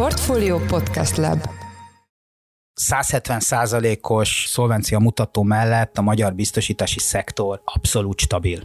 Portfolio Podcast Lab 170 százalékos szolvencia mutató mellett a magyar biztosítási szektor abszolút stabil.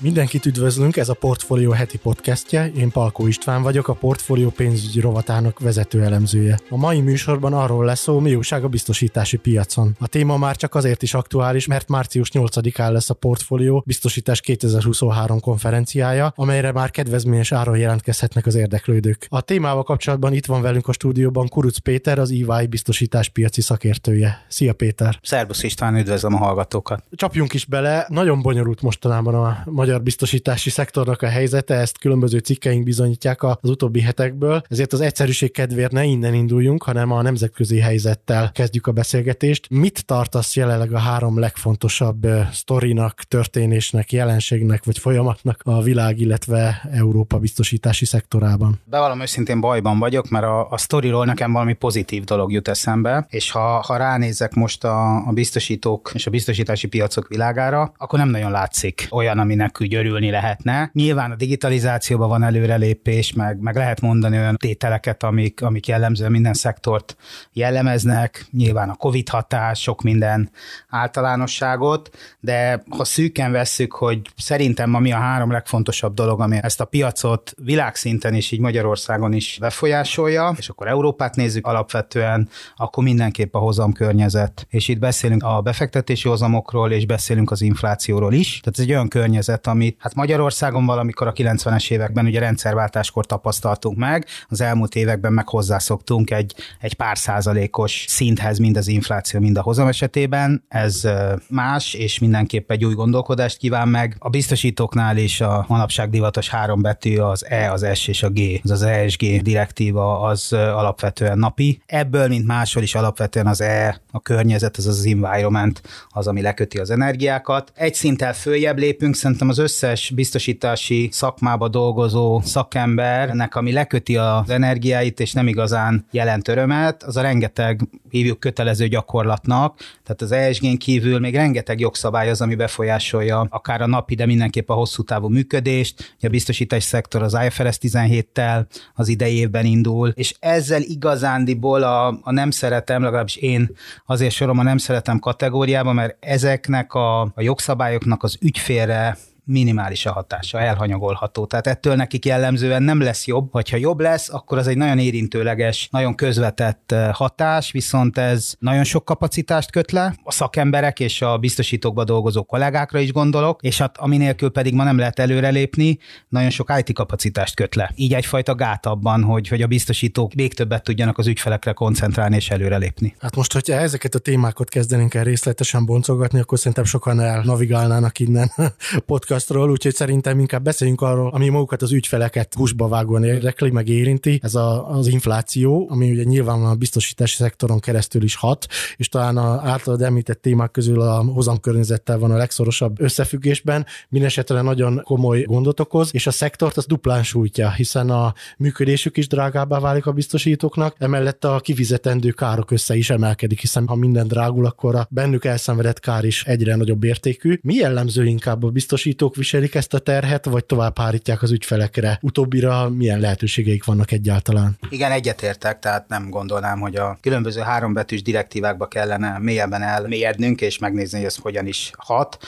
Mindenkit üdvözlünk, ez a Portfolio heti podcastje, én Palkó István vagyok, a Portfolio pénzügyi rovatának vezető elemzője. A mai műsorban arról lesz szó, mi újság a biztosítási piacon. A téma már csak azért is aktuális, mert március 8-án lesz a Portfolio biztosítás 2023 konferenciája, amelyre már kedvezményes áron jelentkezhetnek az érdeklődők. A témával kapcsolatban itt van velünk a stúdióban Kuruc Péter, az EY biztosítás piaci szakértője. Szia Péter! Szerbusz István, üdvözlöm a hallgatókat! Csapjunk is bele, nagyon bonyolult mostanában a magyar biztosítási szektornak a helyzete, ezt különböző cikkeink bizonyítják az utóbbi hetekből, ezért az egyszerűség kedvéért ne innen induljunk, hanem a nemzetközi helyzettel kezdjük a beszélgetést. Mit tartasz jelenleg a három legfontosabb sztorinak, történésnek, jelenségnek vagy folyamatnak a világ, illetve Európa biztosítási szektorában? Bevallom őszintén bajban vagyok, mert a, a sztoriról nekem valami pozitív dolog jut eszembe, és ha, ha ránézek most a, a biztosítók és a biztosítási piacok világára, akkor nem nagyon látszik olyan, aminek úgy örülni lehetne. Nyilván a digitalizációban van előrelépés, meg, meg lehet mondani olyan tételeket, amik, amik jellemzően minden szektort jellemeznek, nyilván a Covid hatás, sok minden általánosságot, de ha szűken vesszük, hogy szerintem ami a három legfontosabb dolog, ami ezt a piacot világszinten és így Magyarországon is befolyásolja, és akkor Európát nézzük alapvetően, akkor mindenképp a hozam környezet. És itt beszélünk a befektetési hozamokról, és beszélünk az inflációról is. Tehát ez egy olyan környezet, amit hát Magyarországon valamikor a 90-es években ugye rendszerváltáskor tapasztaltunk meg, az elmúlt években meg hozzászoktunk egy, egy pár százalékos szinthez mind az infláció, mind a hozam esetében. Ez más, és mindenképp egy új gondolkodást kíván meg. A biztosítóknál is a manapság divatos három betű, az E, az S és a G, az az ESG direktíva az alapvetően napi. Ebből, mint máshol is alapvetően az E, a környezet, az az environment, az, ami leköti az energiákat. Egy szinttel följebb lépünk, szerintem az összes biztosítási szakmába dolgozó szakembernek, ami leköti az energiáit, és nem igazán jelent örömet, az a rengeteg, hívjuk kötelező gyakorlatnak, tehát az ESG-n kívül még rengeteg jogszabály az, ami befolyásolja akár a napi, de mindenképp a hosszú távú működést. A biztosítás szektor az IFRS 17-tel az idei évben indul, és ezzel igazándiból a, a nem szeretem, legalábbis én azért sorom a nem szeretem kategóriába, mert ezeknek a, a jogszabályoknak az ügyfélre minimális a hatása, elhanyagolható. Tehát ettől nekik jellemzően nem lesz jobb. Hogyha jobb lesz, akkor az egy nagyon érintőleges, nagyon közvetett eh, hatás, viszont ez nagyon sok kapacitást köt le. A szakemberek és a biztosítókba dolgozó kollégákra is gondolok, és hát aminélkül pedig ma nem lehet előrelépni, nagyon sok IT kapacitást köt le. Így egyfajta gát abban, hogy, hogy a biztosítók még többet tudjanak az ügyfelekre koncentrálni és előrelépni. Hát most, hogyha ezeket a témákat kezdenénk el részletesen boncolgatni, akkor szerintem sokan elnavigálnának innen podcast podcastról, úgyhogy szerintem inkább beszéljünk arról, ami magukat az ügyfeleket húsba vágóan érdekli, meg érinti. Ez a, az infláció, ami ugye nyilván a biztosítási szektoron keresztül is hat, és talán a általad említett témák közül a hozamkörnyezettel van a legszorosabb összefüggésben, mindesetre nagyon komoly gondot okoz, és a szektort az duplán sújtja, hiszen a működésük is drágábbá válik a biztosítóknak, emellett a kifizetendő károk össze is emelkedik, hiszen ha minden drágul, akkor a bennük elszenvedett kár is egyre nagyobb értékű. Mi jellemző inkább a biztosító biztosítók viselik ezt a terhet, vagy tovább hárítják az ügyfelekre? Utóbbira milyen lehetőségeik vannak egyáltalán? Igen, egyetértek, tehát nem gondolnám, hogy a különböző hárombetűs direktívákba kellene mélyebben elmélyednünk, és megnézni, hogy ez hogyan is hat.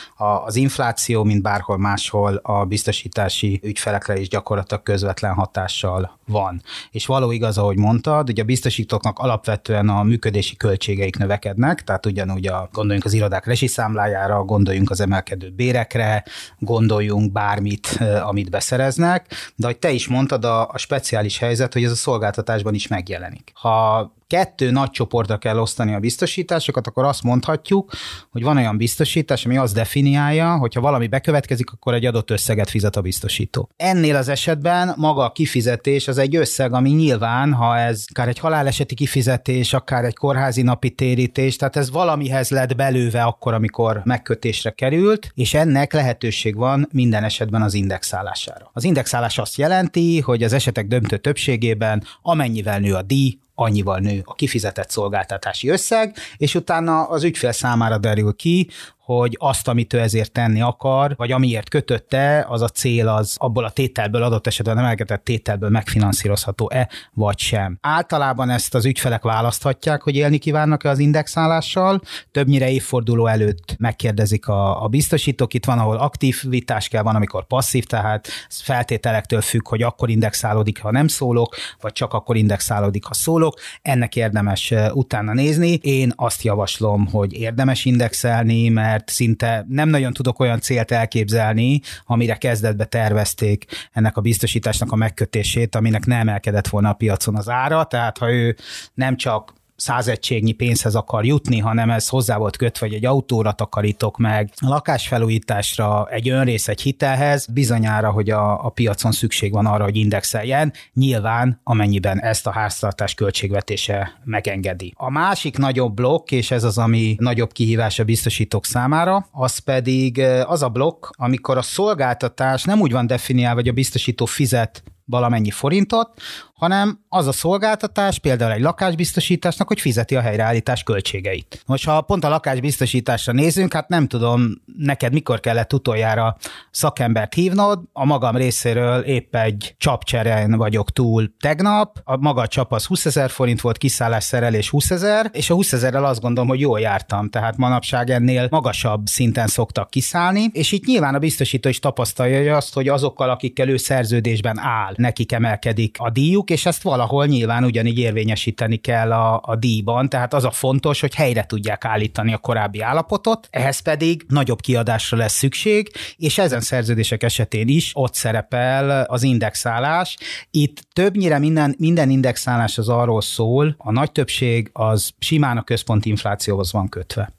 Az infláció, mint bárhol máshol, a biztosítási ügyfelekre is gyakorlatilag közvetlen hatással van. És való igaz, ahogy mondtad, hogy a biztosítóknak alapvetően a működési költségeik növekednek, tehát ugyanúgy a, gondoljunk az irodák resiszámlájára, gondoljunk az emelkedő bérekre, gondoljunk bármit, amit beszereznek, de hogy te is mondtad, a, a speciális helyzet, hogy ez a szolgáltatásban is megjelenik. Ha kettő nagy csoportra kell osztani a biztosításokat, akkor azt mondhatjuk, hogy van olyan biztosítás, ami azt definiálja, hogy ha valami bekövetkezik, akkor egy adott összeget fizet a biztosító. Ennél az esetben maga a kifizetés az egy összeg, ami nyilván, ha ez akár egy haláleseti kifizetés, akár egy kórházi napi térítés, tehát ez valamihez lett belőve akkor, amikor megkötésre került, és ennek lehetőség van minden esetben az indexálására. Az indexálás azt jelenti, hogy az esetek döntő többségében amennyivel nő a díj, annyival nő a kifizetett szolgáltatási összeg, és utána az ügyfél számára derül ki, hogy azt, amit ő ezért tenni akar, vagy amiért kötötte, az a cél az abból a tételből adott esetben emelkedett tételből megfinanszírozható-e, vagy sem. Általában ezt az ügyfelek választhatják, hogy élni kívánnak-e az indexálással, többnyire évforduló előtt megkérdezik a, a biztosítók, itt van, ahol aktív vitás kell, van, amikor passzív, tehát feltételektől függ, hogy akkor indexálódik, ha nem szólok, vagy csak akkor indexálódik, ha szólok. Ennek érdemes utána nézni. Én azt javaslom, hogy érdemes indexelni, mert szinte nem nagyon tudok olyan célt elképzelni, amire kezdetbe tervezték ennek a biztosításnak a megkötését, aminek nem emelkedett volna a piacon az ára, tehát ha ő nem csak százegységnyi pénzhez akar jutni, hanem ez hozzá volt kötve, hogy egy autóra takarítok meg, a lakásfelújításra, egy önrész, egy hitelhez, bizonyára, hogy a, a piacon szükség van arra, hogy indexeljen, nyilván amennyiben ezt a háztartás költségvetése megengedi. A másik nagyobb blokk, és ez az, ami nagyobb kihívás a biztosítók számára, az pedig az a blokk, amikor a szolgáltatás nem úgy van definiálva, hogy a biztosító fizet valamennyi forintot, hanem az a szolgáltatás, például egy lakásbiztosításnak, hogy fizeti a helyreállítás költségeit. Most ha pont a lakásbiztosításra nézünk, hát nem tudom, neked mikor kellett utoljára szakembert hívnod, a magam részéről épp egy csapcseren vagyok túl tegnap, a maga a csap az 20 ezer forint volt, kiszállás szerelés 20 ezer, és a 20 ezerrel azt gondolom, hogy jól jártam, tehát manapság ennél magasabb szinten szoktak kiszállni, és itt nyilván a biztosító is tapasztalja azt, hogy azokkal, akikkel ő szerződésben áll, nekik emelkedik a díjuk, és ezt valahol nyilván ugyanígy érvényesíteni kell a, a díjban, tehát az a fontos, hogy helyre tudják állítani a korábbi állapotot, ehhez pedig nagyobb kiadásra lesz szükség, és ezen szerződések esetén is ott szerepel az indexálás. Itt többnyire minden, minden indexálás az arról szól, a nagy többség az simán a központi inflációhoz van kötve.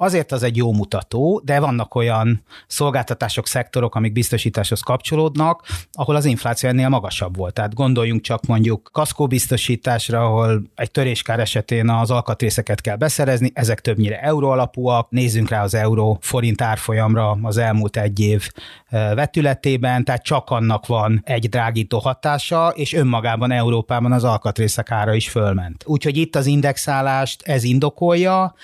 Azért az egy jó mutató, de vannak olyan szolgáltatások, szektorok, amik biztosításhoz kapcsolódnak, ahol az infláció ennél magasabb volt. Tehát gondoljunk csak mondjuk kaszkóbiztosításra, ahol egy töréskár esetén az alkatrészeket kell beszerezni, ezek többnyire euró alapúak, nézzünk rá az euró forint árfolyamra az elmúlt egy év vetületében, tehát csak annak van egy drágító hatása, és önmagában Európában az alkatrészek ára is fölment. Úgyhogy itt az indexálást ez indokolja,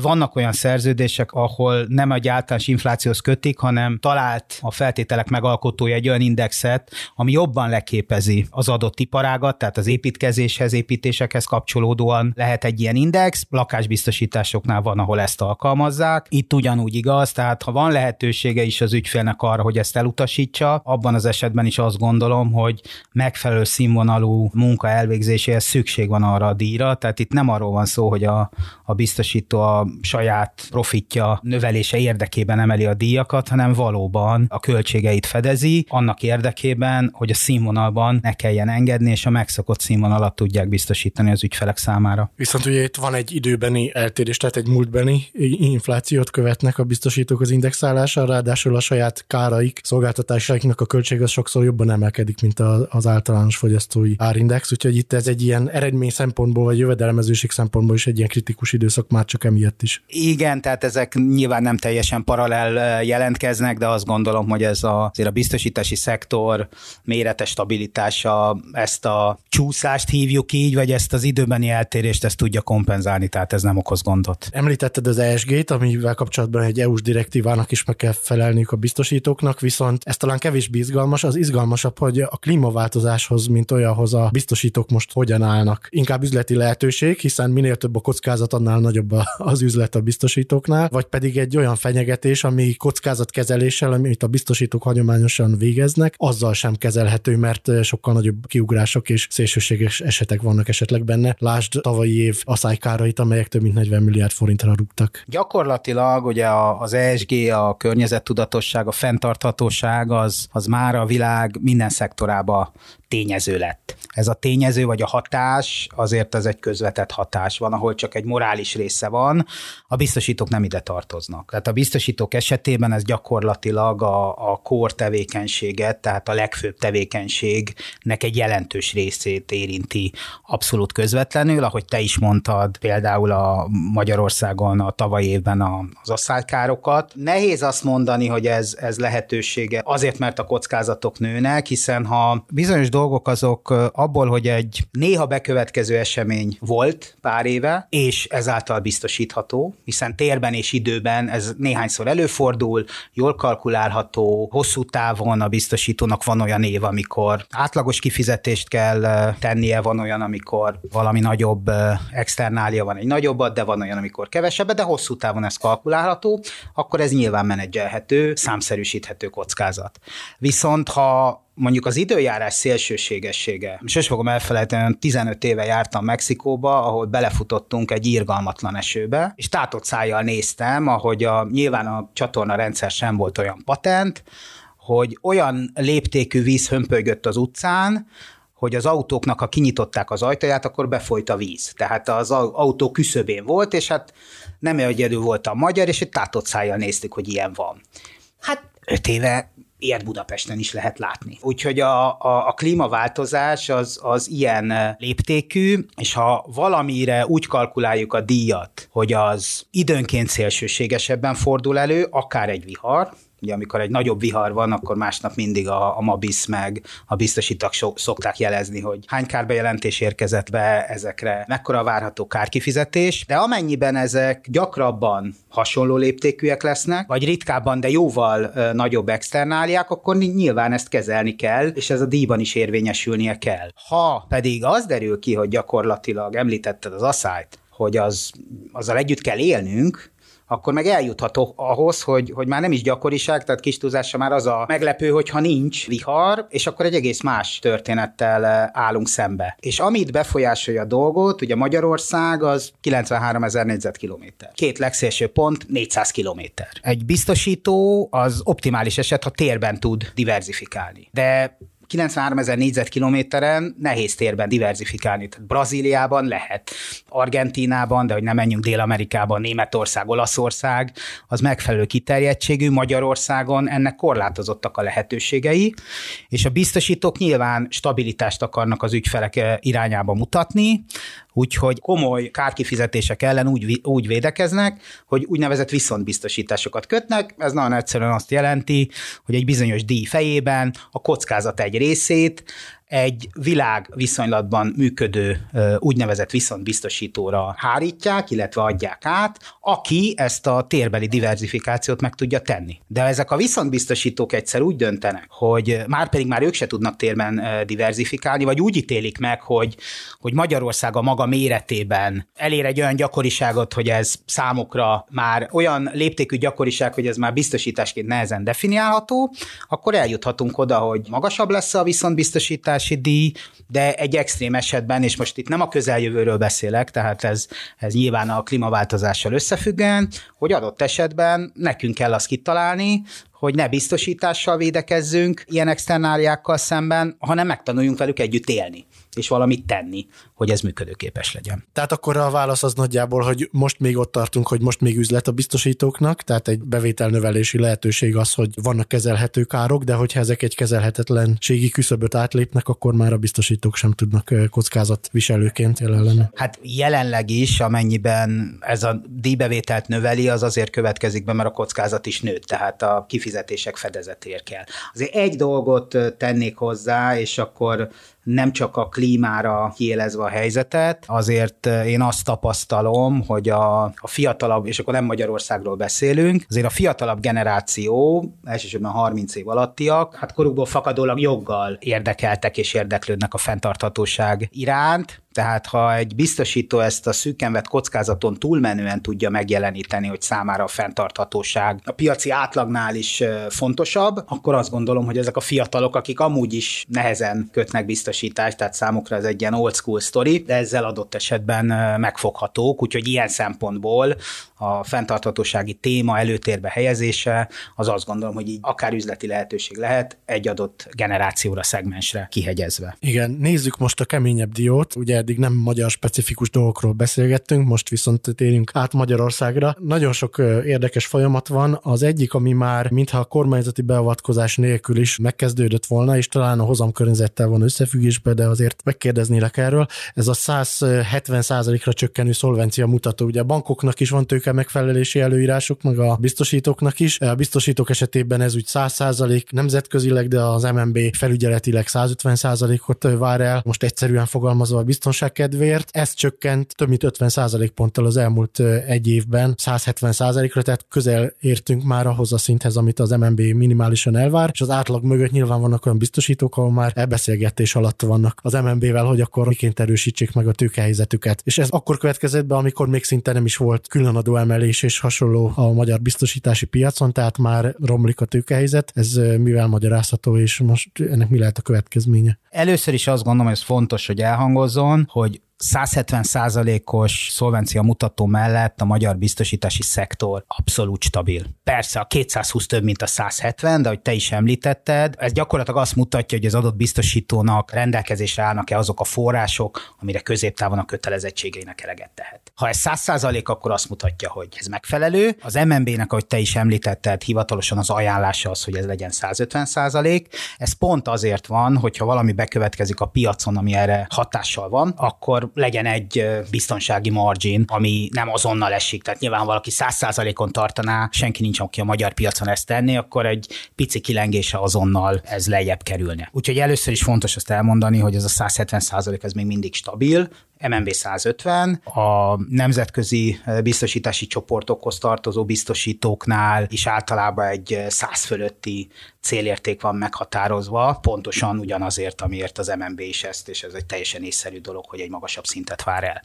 vannak olyan szer szerződések, ahol nem egy általános inflációhoz kötik, hanem talált a feltételek megalkotója egy olyan indexet, ami jobban leképezi az adott iparágat, tehát az építkezéshez, építésekhez kapcsolódóan lehet egy ilyen index, lakásbiztosításoknál van, ahol ezt alkalmazzák. Itt ugyanúgy igaz, tehát ha van lehetősége is az ügyfélnek arra, hogy ezt elutasítsa, abban az esetben is azt gondolom, hogy megfelelő színvonalú munka elvégzéséhez szükség van arra a díjra, tehát itt nem arról van szó, hogy a, a biztosító a saját profitja növelése érdekében emeli a díjakat, hanem valóban a költségeit fedezi, annak érdekében, hogy a színvonalban ne kelljen engedni, és a megszokott színvonalat tudják biztosítani az ügyfelek számára. Viszont ugye itt van egy időbeni eltérés, tehát egy múltbeni inflációt követnek a biztosítók az indexálással, ráadásul a saját káraik, szolgáltatásaiknak a költség az sokszor jobban emelkedik, mint az általános fogyasztói árindex, úgyhogy itt ez egy ilyen eredmény szempontból, vagy jövedelmezőség szempontból is egy ilyen kritikus időszak már csak emiatt is. Igen, igen, tehát ezek nyilván nem teljesen paralel jelentkeznek, de azt gondolom, hogy ez a, azért a biztosítási szektor mérete stabilitása ezt a csúszást hívjuk így, vagy ezt az időbeni eltérést ezt tudja kompenzálni, tehát ez nem okoz gondot. Említetted az ESG-t, amivel kapcsolatban egy EU-s direktívának is meg kell felelniük a biztosítóknak, viszont ez talán kevésbé izgalmas, az izgalmasabb, hogy a klímaváltozáshoz, mint olyanhoz a biztosítók most hogyan állnak. Inkább üzleti lehetőség, hiszen minél több a kockázat, annál nagyobb az üzlet a biztosító biztosítóknál, vagy pedig egy olyan fenyegetés, ami kockázatkezeléssel, amit a biztosítók hagyományosan végeznek, azzal sem kezelhető, mert sokkal nagyobb kiugrások és szélsőséges esetek vannak esetleg benne. Lásd tavalyi év aszálykárait, amelyek több mint 40 milliárd forintra rúgtak. Gyakorlatilag ugye az ESG, a környezettudatosság, a fenntarthatóság az, az már a világ minden szektorába tényező lett. Ez a tényező vagy a hatás, azért ez egy közvetett hatás van, ahol csak egy morális része van, a biztosítók nem ide tartoznak. Tehát a biztosítók esetében ez gyakorlatilag a, a kor tevékenységet, tehát a legfőbb tevékenységnek egy jelentős részét érinti abszolút közvetlenül, ahogy te is mondtad, például a Magyarországon a tavaly évben az asszálykárokat. Nehéz azt mondani, hogy ez, ez lehetősége azért, mert a kockázatok nőnek, hiszen ha bizonyos dolgok azok abból, hogy egy néha bekövetkező esemény volt pár éve, és ezáltal biztosítható, hiszen térben és időben ez néhányszor előfordul, jól kalkulálható, hosszú távon a biztosítónak van olyan év, amikor átlagos kifizetést kell tennie, van olyan, amikor valami nagyobb externália van egy nagyobbat, de van olyan, amikor kevesebbet, de hosszú távon ez kalkulálható, akkor ez nyilván menedzselhető, számszerűsíthető kockázat. Viszont ha mondjuk az időjárás szélsőségessége. Sose fogom elfelejteni, 15 éve jártam Mexikóba, ahol belefutottunk egy írgalmatlan esőbe, és tátott szájjal néztem, ahogy a, nyilván a csatorna rendszer sem volt olyan patent, hogy olyan léptékű víz hömpölygött az utcán, hogy az autóknak, ha kinyitották az ajtaját, akkor befolyt a víz. Tehát az autó küszöbén volt, és hát nem egyedül volt a magyar, és egy tátott szájjal néztük, hogy ilyen van. Hát öt éve ilyet Budapesten is lehet látni. Úgyhogy a, a, a klímaváltozás az, az ilyen léptékű, és ha valamire úgy kalkuláljuk a díjat, hogy az időnként szélsőségesebben fordul elő, akár egy vihar, Ugye amikor egy nagyobb vihar van, akkor másnap mindig a, a MABIS meg a biztosítak so, szokták jelezni, hogy hány kárbejelentés érkezett be ezekre, mekkora várható kárkifizetés, de amennyiben ezek gyakrabban hasonló léptékűek lesznek, vagy ritkábban, de jóval ö, nagyobb externáliák, akkor nyilván ezt kezelni kell, és ez a díjban is érvényesülnie kell. Ha pedig az derül ki, hogy gyakorlatilag említetted az asszályt, hogy az, azzal együtt kell élnünk, akkor meg eljuthat ahhoz, hogy, hogy már nem is gyakoriság, tehát kis túlzása már az a meglepő, hogyha nincs vihar, és akkor egy egész más történettel eh, állunk szembe. És amit befolyásolja a dolgot, ugye Magyarország az 93 ezer négyzetkilométer. Két legszélső pont 400 kilométer. Egy biztosító az optimális eset, ha térben tud diversifikálni. De 93 ezer négyzetkilométeren nehéz térben diversifikálni. Tehát Brazíliában lehet, Argentínában, de hogy nem menjünk Dél-Amerikában, Németország, Olaszország, az megfelelő kiterjedtségű, Magyarországon ennek korlátozottak a lehetőségei, és a biztosítók nyilván stabilitást akarnak az ügyfelek eh, irányába mutatni, úgyhogy komoly kárkifizetések ellen úgy, úgy védekeznek, hogy úgynevezett viszontbiztosításokat kötnek. Ez nagyon egyszerűen azt jelenti, hogy egy bizonyos díj fejében a kockázat egy részét egy világ viszonylatban működő úgynevezett viszontbiztosítóra hárítják, illetve adják át, aki ezt a térbeli diversifikációt meg tudja tenni. De ezek a viszontbiztosítók egyszer úgy döntenek, hogy már pedig már ők se tudnak térben diversifikálni, vagy úgy ítélik meg, hogy, hogy Magyarország a maga méretében elér egy olyan gyakoriságot, hogy ez számukra már olyan léptékű gyakoriság, hogy ez már biztosításként nehezen definiálható, akkor eljuthatunk oda, hogy magasabb lesz a viszontbiztosítás, kutatási díj, de egy extrém esetben, és most itt nem a közeljövőről beszélek, tehát ez, ez nyilván a klímaváltozással összefüggően, hogy adott esetben nekünk kell azt kitalálni, hogy ne biztosítással védekezzünk ilyen externáliákkal szemben, hanem megtanuljunk velük együtt élni és valamit tenni, hogy ez működőképes legyen. Tehát akkor a válasz az nagyjából, hogy most még ott tartunk, hogy most még üzlet a biztosítóknak, tehát egy bevételnövelési lehetőség az, hogy vannak kezelhető károk, de hogyha ezek egy kezelhetetlenségi küszöböt átlépnek, akkor már a biztosítók sem tudnak kockázatviselőként jelen lenni. Hát jelenleg is, amennyiben ez a díjbevételt növeli, az azért következik be, mert a kockázat is nőtt, tehát a kifizetések fedezetér kell. Azért egy dolgot tennék hozzá, és akkor nem csak a klímára kiélezve a helyzetet, azért eh, én azt tapasztalom, hogy a, a fiatalabb, és akkor nem Magyarországról beszélünk, azért a fiatalabb generáció, elsősorban 30 év alattiak, hát korukból fakadólag joggal érdekeltek és érdeklődnek a fenntarthatóság iránt, tehát ha egy biztosító ezt a szűken kockázaton túlmenően tudja megjeleníteni, hogy számára a fenntarthatóság a piaci átlagnál is fontosabb, akkor azt gondolom, hogy ezek a fiatalok, akik amúgy is nehezen kötnek biztosítást, tehát számukra ez egy ilyen old school story, de ezzel adott esetben megfoghatók, úgyhogy ilyen szempontból a fenntarthatósági téma előtérbe helyezése, az azt gondolom, hogy így akár üzleti lehetőség lehet egy adott generációra, szegmensre kihegyezve. Igen, nézzük most a keményebb diót. Ugye eddig nem magyar specifikus dolgokról beszélgettünk, most viszont térjünk át Magyarországra. Nagyon sok érdekes folyamat van. Az egyik, ami már mintha a kormányzati beavatkozás nélkül is megkezdődött volna, és talán a hozamkörnyezettel van összefüggésben, de azért megkérdeznélek erről. Ez a 170%-ra csökkenő szolvencia mutató. Ugye a bankoknak is van tőke megfelelési előírásuk, meg a biztosítóknak is. A biztosítók esetében ez úgy 100% nemzetközileg, de az MNB felügyeletileg 150%-ot vár el. Most egyszerűen fogalmazva a biztonság kedvéért. Ez csökkent több mint 50% ponttal az elmúlt egy évben 170%-ra, tehát közel értünk már ahhoz a szinthez, amit az MNB minimálisan elvár, és az átlag mögött nyilván vannak olyan biztosítók, ahol már elbeszélgetés alatt vannak az MNB-vel, hogy akkor miként erősítsék meg a tőkehelyzetüket. És ez akkor következett be, amikor még szinte nem is volt különadó emelés és hasonló a magyar biztosítási piacon, tehát már romlik a tőkehelyzet. Ez mivel magyarázható, és most ennek mi lehet a következménye? Először is azt gondolom, hogy ez fontos, hogy elhangozzon, hogy 170 százalékos szolvencia mutató mellett a magyar biztosítási szektor abszolút stabil. Persze a 220 több, mint a 170, de hogy te is említetted, ez gyakorlatilag azt mutatja, hogy az adott biztosítónak rendelkezésre állnak-e azok a források, amire középtávon a kötelezettségeinek eleget tehet. Ha ez 100 százalék, akkor azt mutatja, hogy ez megfelelő. Az MNB-nek, ahogy te is említetted, hivatalosan az ajánlása az, hogy ez legyen 150 százalék. Ez pont azért van, hogyha valami bekövetkezik a piacon, ami erre hatással van, akkor legyen egy biztonsági margin, ami nem azonnal esik. Tehát nyilván valaki 100%-on tartaná, senki nincs, aki a magyar piacon ezt tenni, akkor egy pici kilengése azonnal ez lejjebb kerülne. Úgyhogy először is fontos azt elmondani, hogy ez a 170% ez még mindig stabil, MNB 150, a nemzetközi biztosítási csoportokhoz tartozó biztosítóknál is általában egy 100 fölötti célérték van meghatározva, pontosan ugyanazért, amiért az MNB is ezt, és ez egy teljesen észszerű dolog, hogy egy magasabb szintet vár el.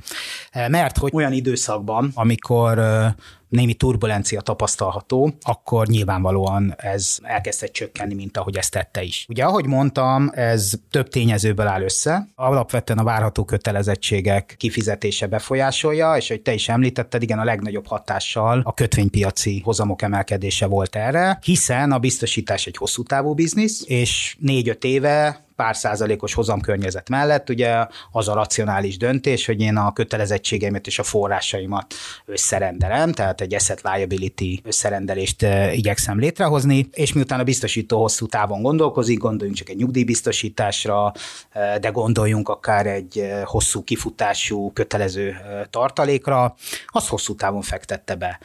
Mert hogy olyan időszakban, amikor némi turbulencia tapasztalható, akkor nyilvánvalóan ez elkezdett csökkenni, mint ahogy ezt tette is. Ugye, ahogy mondtam, ez több tényezőből áll össze. Alapvetően a várható kötelezettségek kifizetése befolyásolja, és hogy te is említetted, igen, a legnagyobb hatással a kötvénypiaci hozamok emelkedése volt erre, hiszen a biztosítás egy hosszú távú biznisz, és négy-öt éve pár százalékos hozamkörnyezet mellett, ugye az a racionális döntés, hogy én a kötelezettségeimet és a forrásaimat összerendelem, tehát egy asset liability összerendelést igyekszem létrehozni, és miután a biztosító hosszú távon gondolkozik, gondoljunk csak egy nyugdíjbiztosításra, de gondoljunk akár egy hosszú kifutású kötelező tartalékra, az hosszú távon fektette be.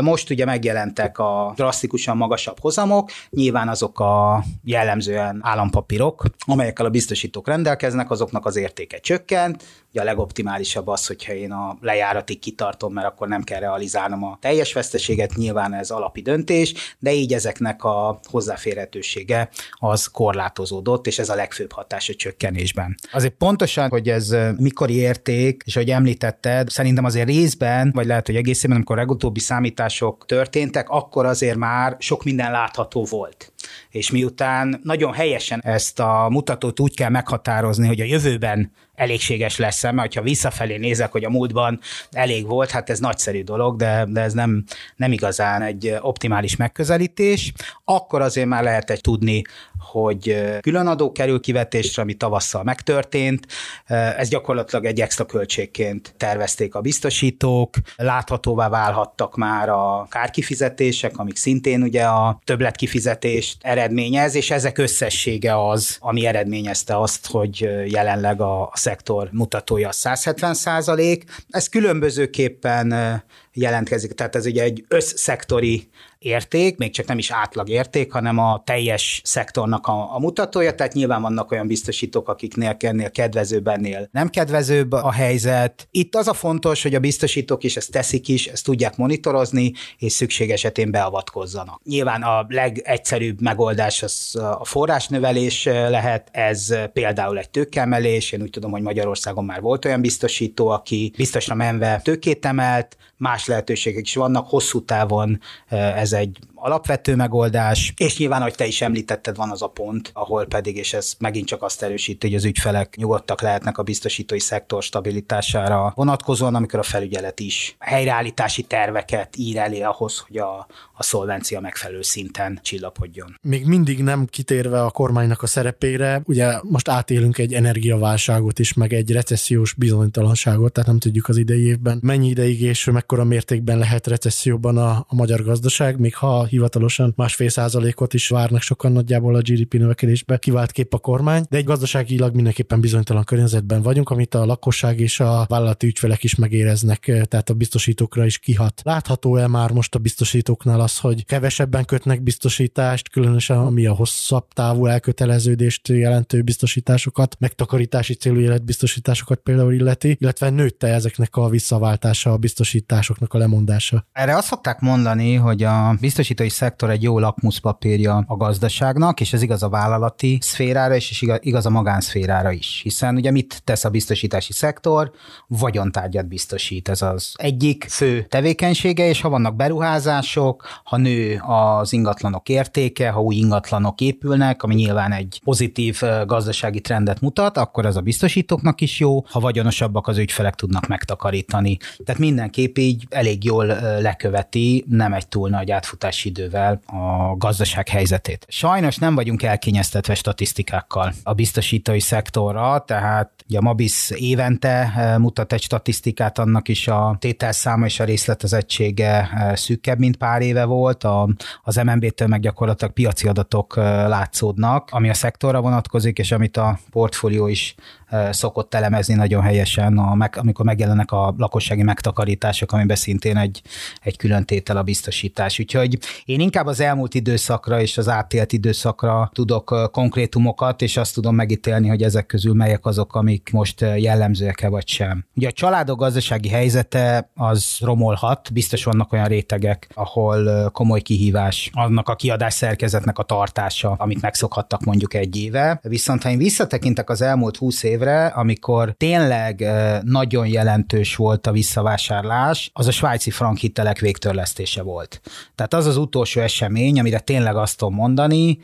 Most ugye megjelentek a drasztikusan magasabb hozamok, nyilván azok a jellemzően állampapírok, amelyekkel a biztosítók rendelkeznek, azoknak az értéke csökkent, Ugye a legoptimálisabb az, hogyha én a lejáratig kitartom, mert akkor nem kell realizálnom a teljes veszteséget, nyilván ez alapi döntés, de így ezeknek a hozzáférhetősége az korlátozódott, és ez a legfőbb hatás a csökkenésben. Azért pontosan, hogy ez mikori érték, és hogy említetted, szerintem azért részben, vagy lehet, hogy egészében, amikor legutóbbi számítások történtek, akkor azért már sok minden látható volt. És miután nagyon helyesen ezt a mutatót úgy kell meghatározni, hogy a jövőben elégséges lesz mert ha visszafelé nézek, hogy a múltban elég volt, hát ez nagyszerű dolog, de, de ez nem, nem igazán egy optimális megközelítés. Akkor azért már lehet egy tudni, hogy különadó kerül kivetésre, ami tavasszal megtörtént. Ez gyakorlatilag egy extra költségként tervezték a biztosítók, láthatóvá válhattak már a kárkifizetések, amik szintén ugye a többletkifizetést eredményez, és ezek összessége az, ami eredményezte azt, hogy jelenleg a, a szektor mutatója 170 százalék. Ez különbözőképpen jelentkezik, tehát ez ugye egy összszektori érték, még csak nem is átlag érték, hanem a teljes szektornak a, a mutatója, tehát nyilván vannak olyan biztosítók, akiknél ennél kedvezőbb, ennél nem kedvezőbb a helyzet. Itt az a fontos, hogy a biztosítók is ezt teszik is, ezt tudják monitorozni, és szükség esetén beavatkozzanak. Nyilván a legegyszerűbb megoldás az a forrásnövelés lehet, ez például egy tőkemelés, én úgy tudom, hogy Magyarországon már volt olyan biztosító, aki biztosra menve tőkét emelt, más lehetőségek is vannak, hosszú távon ez egy alapvető megoldás, és nyilván, hogy te is említetted, van az a pont, ahol pedig, és ez megint csak azt erősíti, hogy az ügyfelek nyugodtak lehetnek a biztosítói szektor stabilitására vonatkozóan, amikor a felügyelet is helyreállítási terveket ír elé ahhoz, hogy a, a szolvencia megfelelő szinten csillapodjon. Még mindig nem kitérve a kormánynak a szerepére, ugye most átélünk egy energiaválságot is, meg egy recessziós bizonytalanságot, tehát nem tudjuk az idei évben mennyi ideig és mekkora mértékben lehet recesszióban a, a magyar gazdaság, még ha hivatalosan másfél százalékot is várnak sokan nagyjából a GDP növekedésbe, kivált kép a kormány, de egy gazdaságilag mindenképpen bizonytalan környezetben vagyunk, amit a lakosság és a vállalati ügyfelek is megéreznek, tehát a biztosítókra is kihat. Látható-e már most a biztosítóknál az, hogy kevesebben kötnek biztosítást, különösen ami a hosszabb távú elköteleződést jelentő biztosításokat, megtakarítási célú életbiztosításokat például illeti, illetve nőtte ezeknek a visszaváltása, a biztosításoknak a lemondása. Erre azt szokták mondani, hogy a biztosítói szektor egy jó lakmuszpapírja a gazdaságnak, és ez igaz a vállalati szférára is, és igaz a magánszférára is. Hiszen ugye mit tesz a biztosítási szektor? Vagyontárgyat biztosít. Ez az egyik fő tevékenysége, és ha vannak beruházások, ha nő az ingatlanok értéke, ha új ingatlanok épülnek, ami nyilván egy pozitív gazdasági trendet mutat, akkor ez a biztosítóknak is jó, ha vagyonosabbak az ügyfelek tudnak megtakarítani. Tehát mindenképp így elég jól leköveti, nem egy túl nagy átfutási idővel a gazdaság helyzetét. Sajnos nem vagyunk elkényeztetve statisztikákkal a biztosítói szektorra, tehát ugye a Mabis évente mutat egy statisztikát, annak is a tételszáma és a részletezettsége szűkebb, mint pár éve volt, a, az MNB-től meg gyakorlatilag piaci adatok látszódnak, ami a szektorra vonatkozik, és amit a portfólió is szokott elemezni nagyon helyesen, a, amikor megjelennek a lakossági megtakarítások, amiben szintén egy, egy külön tétel a biztosítás. Úgyhogy én inkább az elmúlt időszakra és az átélt időszakra tudok konkrétumokat, és azt tudom megítélni, hogy ezek közül melyek azok, amik most jellemzőek-e vagy sem. Ugye a családok gazdasági helyzete az romolhat, biztos vannak olyan rétegek, ahol komoly kihívás annak a kiadás szerkezetnek a tartása, amit megszokhattak mondjuk egy éve. Viszont ha én visszatekintek az elmúlt húsz év évre, amikor tényleg nagyon jelentős volt a visszavásárlás, az a svájci frank hitelek végtörlesztése volt. Tehát az az utolsó esemény, amire tényleg azt tudom mondani,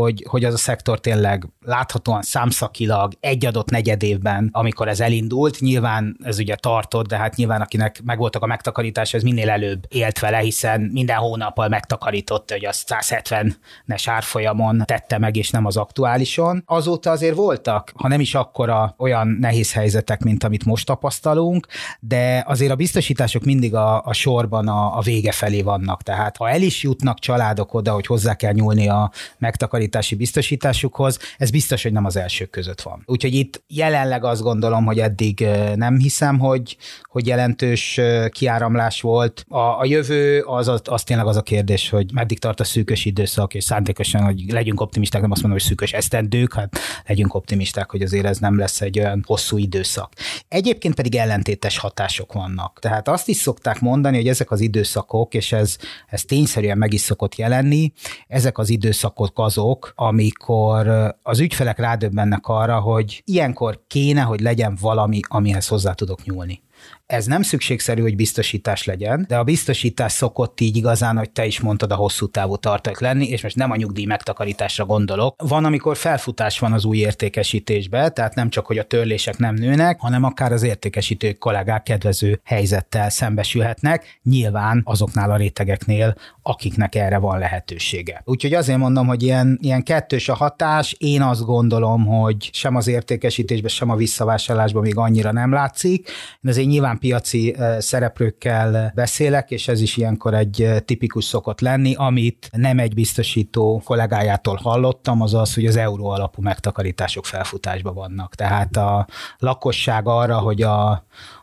hogy, hogy az a szektor tényleg láthatóan számszakilag egy adott negyed évben, amikor ez elindult, nyilván ez ugye tartott, de hát nyilván akinek megvoltak a megtakarítása, ez minél előbb élt vele, hiszen minden hónappal megtakarította, hogy az 170-es árfolyamon tette meg, és nem az aktuálison. Azóta azért voltak, ha nem is akkora olyan nehéz helyzetek, mint amit most tapasztalunk, de azért a biztosítások mindig a, a sorban a, a vége felé vannak. Tehát ha el is jutnak családok oda, hogy hozzá kell nyúlni a megtakarítási megtakarítási biztosításukhoz, ez biztos, hogy nem az elsők között van. Úgyhogy itt jelenleg azt gondolom, hogy eddig nem hiszem, hogy, hogy jelentős kiáramlás volt. A, a jövő az, az, az tényleg az a kérdés, hogy meddig tart a szűkös időszak, és szándékosan, hogy legyünk optimisták, nem azt mondom, hogy szűkös esztendők, hát legyünk optimisták, hogy azért ez nem lesz egy olyan hosszú időszak. Egyébként pedig ellentétes hatások vannak. Tehát azt is szokták mondani, hogy ezek az időszakok, és ez, ez tényszerűen meg is szokott jelenni, ezek az időszakok azok, azok, amikor az ügyfelek rádöbbennek arra, hogy ilyenkor kéne, hogy legyen valami, amihez hozzá tudok nyúlni. Ez nem szükségszerű, hogy biztosítás legyen, de a biztosítás szokott így igazán, hogy te is mondtad, a hosszú távú tartalék lenni, és most nem a nyugdíj megtakarításra gondolok. Van, amikor felfutás van az új értékesítésbe, tehát nem csak, hogy a törlések nem nőnek, hanem akár az értékesítő kollégák kedvező helyzettel szembesülhetnek, nyilván azoknál a rétegeknél, akiknek erre van lehetősége. Úgyhogy azért mondom, hogy ilyen, ilyen kettős a hatás. Én azt gondolom, hogy sem az értékesítésben, sem a visszavásárlásban még annyira nem látszik. De azért nyilván piaci szereplőkkel beszélek, és ez is ilyenkor egy tipikus szokott lenni, amit nem egy biztosító kollégájától hallottam, az az, hogy az euró alapú megtakarítások felfutásban vannak. Tehát a lakosság arra, hogy a,